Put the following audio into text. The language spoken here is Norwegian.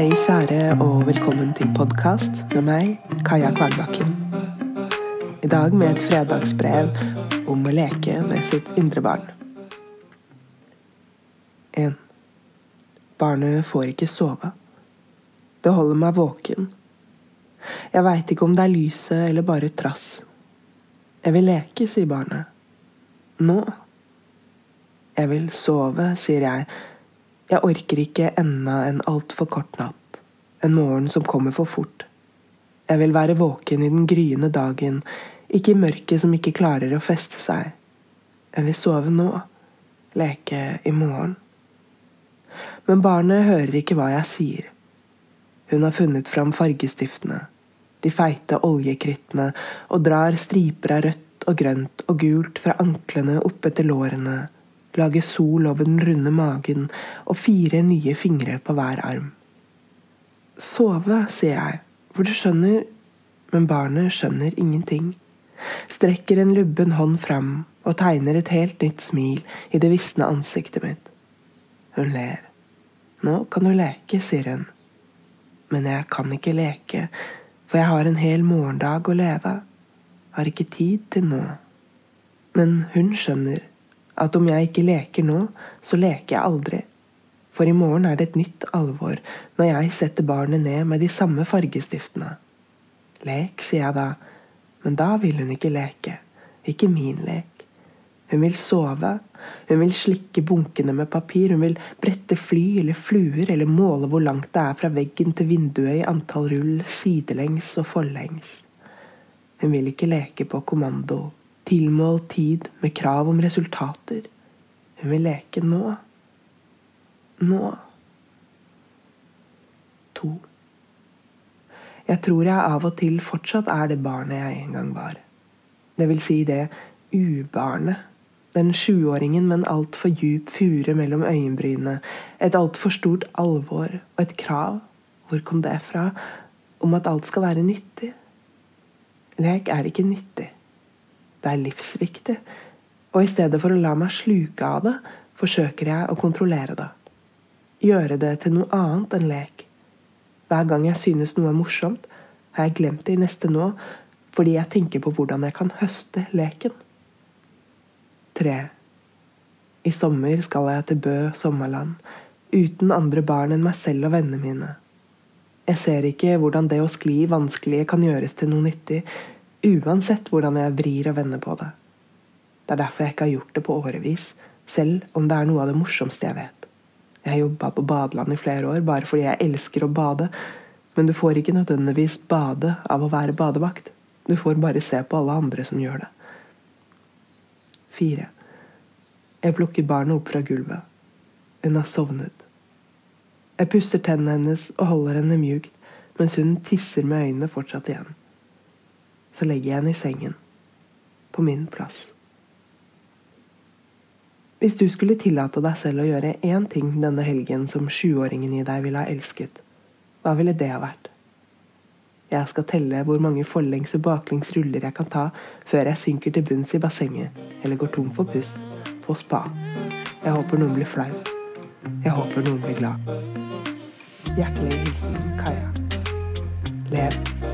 Hei, kjære, og velkommen til podkast med meg, Kaja Kvernbakken. I dag med et fredagsbrev om å leke med sitt indre barn. 1. Barnet får ikke sove. Det holder meg våken. Jeg veit ikke om det er lyset eller bare trass. Jeg vil leke, sier barnet. Nå. Jeg vil sove, sier jeg. Jeg orker ikke enda en altfor kort natt. En morgen som kommer for fort. Jeg vil være våken i den gryende dagen, ikke i mørket som ikke klarer å feste seg. Jeg vil sove nå. Leke i morgen. Men barnet hører ikke hva jeg sier. Hun har funnet fram fargestiftene, de feite oljekrittene, og drar striper av rødt og grønt og gult fra anklene opp etter lårene, lager sol over den runde magen og fire nye fingre på hver arm. Sove, sier jeg, for du skjønner, men barnet skjønner ingenting. Strekker en lubben hånd fram og tegner et helt nytt smil i det visne ansiktet mitt. Hun ler. Nå kan du leke, sier hun. Men jeg kan ikke leke, for jeg har en hel morgendag å leve. Har ikke tid til nå. Men hun skjønner at om jeg ikke leker nå, så leker jeg aldri. For i morgen er det et nytt alvor når jeg setter barnet ned med de samme fargestiftene. Lek, sier jeg da, men da vil hun ikke leke. Ikke min lek. Hun vil sove. Hun vil slikke bunkene med papir. Hun vil brette fly eller fluer eller måle hvor langt det er fra veggen til vinduet i antall rull sidelengs og forlengs. Hun vil ikke leke på kommando, tilmålt tid med krav om resultater. Hun vil leke nå. Nå. To. Jeg tror jeg av og til fortsatt er det barnet jeg en gang var. Det vil si det ubarnet den sjuåringen med en altfor djup fure mellom øyenbrynene, et altfor stort alvor og et krav, hvor kom det fra, om at alt skal være nyttig. Lek er ikke nyttig. Det er livsviktig. Og i stedet for å la meg sluke av det, forsøker jeg å kontrollere det. Gjøre det til noe annet enn lek. Hver gang jeg synes noe er morsomt, har jeg glemt det i neste nå, fordi jeg tenker på hvordan jeg kan høste leken. 3. I sommer skal jeg til Bø sommerland, uten andre barn enn meg selv og vennene mine. Jeg ser ikke hvordan det å skli vanskelige kan gjøres til noe nyttig, uansett hvordan jeg vrir og vender på det. Det er derfor jeg ikke har gjort det på årevis, selv om det er noe av det morsomste jeg vet. Jeg jobba på badeland i flere år bare fordi jeg elsker å bade, men du får ikke nødvendigvis bade av å være badevakt. Du får bare se på alle andre som gjør det. 4. Jeg plukker barnet opp fra gulvet. Hun har sovnet. Jeg pusser tennene hennes og holder henne mjukt mens hun tisser med øynene fortsatt igjen. Så legger jeg henne i sengen. På min plass. Hvis du skulle tillate deg selv å gjøre én ting denne helgen som sjuåringen i deg ville ha elsket, hva ville det ha vært? Jeg skal telle hvor mange forlengs og baklengs ruller jeg kan ta før jeg synker til bunns i bassenget eller går tom for pust på spa. Jeg håper noen blir flau. Jeg håper noen blir glad. Hjertelig hilsen Kaja. Lev.